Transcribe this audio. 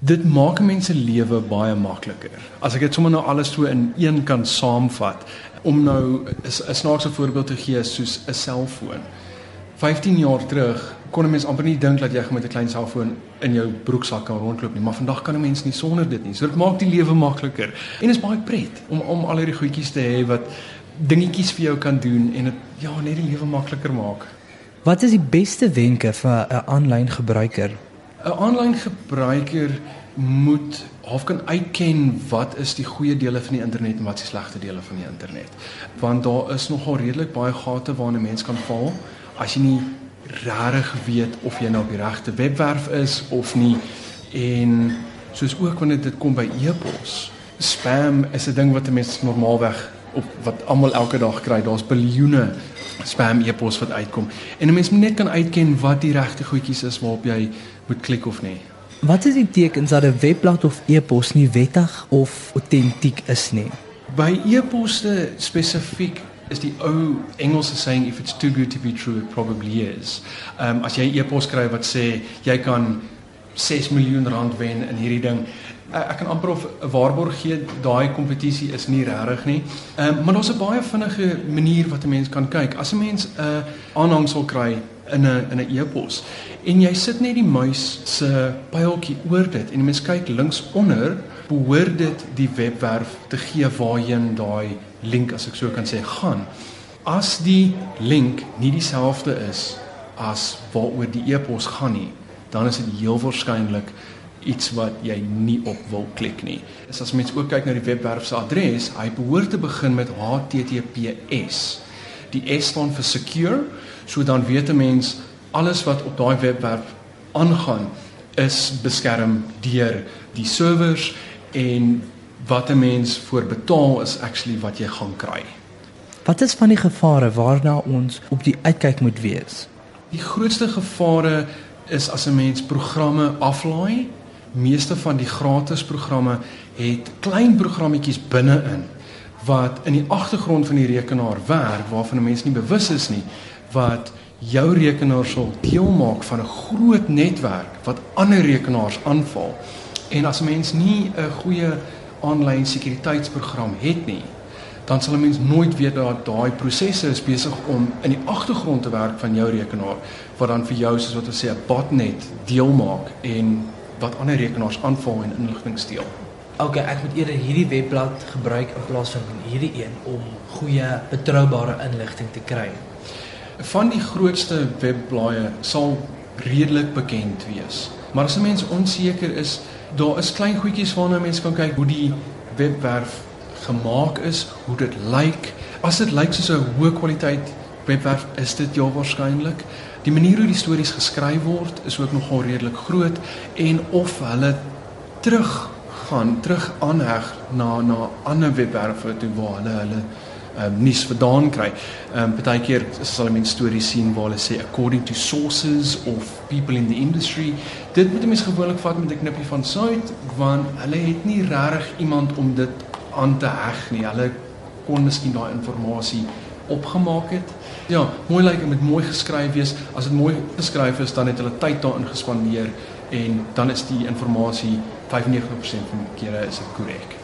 Dit maak mense lewe baie makliker. As ek dit sommer nou alles so in een kan saamvat, om nou 'n snaakse voorbeeld te gee soos 'n selfoon. 15 jaar terug kon 'n mens amper nie dink dat jy met 'n klein selfoon in jou broeksak kan rondloop nie, maar vandag kan 'n mens nie sonder dit nie. So dit maak die lewe makliker en is baie pret om om al hierdie goedjies te hê wat dingetjies vir jou kan doen en dit ja, net die lewe makliker maak. Wat is die beste wenke vir 'n aanlyn gebruiker? 'n Aanlyn gebruiker moet half kan uitken wat is die goeie dele van die internet en wat is die slegte dele van die internet. Want daar is nogal redelik baie gate waarna 'n mens kan val as jy nie regtig weet of jy nou op die regte webwerf is of nie en soos ook wanneer dit kom by e-pos. Spam is 'n ding wat 'n mens normaalweg op wat almal elke dag kry. Daar's biljoene spam e-pos wat uitkom. En 'n mens moet net kan uitken wat die regte goedjies is waarop jy moet klik of nie. Wat is die tekens dat 'n webblad of e-pos nie wettig of autentiek is nie? By e-poste spesifiek is die ou Engelse saying if it's too good to be true it probably is. Ehm um, as jy 'n e-pos kry wat sê jy kan 6 miljoen rand wen in hierdie ding, ek kan amper of 'n waarborg gee daai kompetisie is nie regtig nie. Ehm um, maar daar's 'n baie vinnige manier wat 'n mens kan kyk. As 'n mens 'n uh, aanhangsel kry in 'n in 'n e-pos en jy sit net die muis se pyltjie oor dit en 'n mens kyk links onder, behoort dit die webwerf te gee waarheen daai link as ek so kan sê gaan. As die link nie dieselfde is as waaroor die e-pos gaan nie, dan is dit heel waarskynlik iets wat jy nie op wil klik nie. Is as mens ook kyk na die webwerf se adres, hy behoort te begin met HTTPS. Die S staan vir secure, so dan weet 'n mens alles wat op daai webwerf aangaan is beskerm deur die servers en wat 'n mens voor betaal is actually wat jy gaan kry. Wat is van die gevare waarna ons op die uitkyk moet wees? Die grootste gevare is as 'n mens programme aflaai meeste van die gratis programme het klein programmetjies binne-in wat in die agtergrond van die rekenaar werk waarvan 'n mens nie bewus is nie wat jou rekenaar sal deel maak van 'n groot netwerk wat ander rekenaars aanval. En as 'n mens nie 'n goeie aanlyn sekuriteitsprogram het nie, dan sal 'n mens nooit weet dat daai prosesse is besig om in die agtergrond te werk van jou rekenaar wat dan vir jou soos wat ons sê 'n botnet deel maak en wat ander rekenaars aanval en inligting steel. OK, ek moet eerder hierdie webblad gebruik in plaas van hierdie een om goeie betroubare inligting te kry. Van die grootste webblaaie sal redelik bekend wees. Maar as 'n mens onseker is, daar is klein goedjies waarna mense kan kyk hoe die webwerf gemaak is, hoe dit lyk. As dit lyk soos 'n hoë kwaliteit webwerf, is dit ja waarskynlik. Die manier hoe die stories geskryf word is ook nogal redelik groot en of hulle terug gaan, terug aanheg na na ander webwerwe toe waar hulle hulle um, nuus vandaan kry. Ehm um, baie keer sal hulle mense stories sien waar hulle sê according to sources of people in the industry. Dit moet mense gewoonlik vat met 'n knippie van sout want hulle het nie regtig iemand om dit aan te heg nie. Hulle kon miskien daai inligting opgemaak het. Ja, mooi lyk like, en met mooi geskryf wees. As dit mooi geskryf is, dan het hulle tyd daarin gespandeer en dan is die inligting 95% van die kere is dit korrek.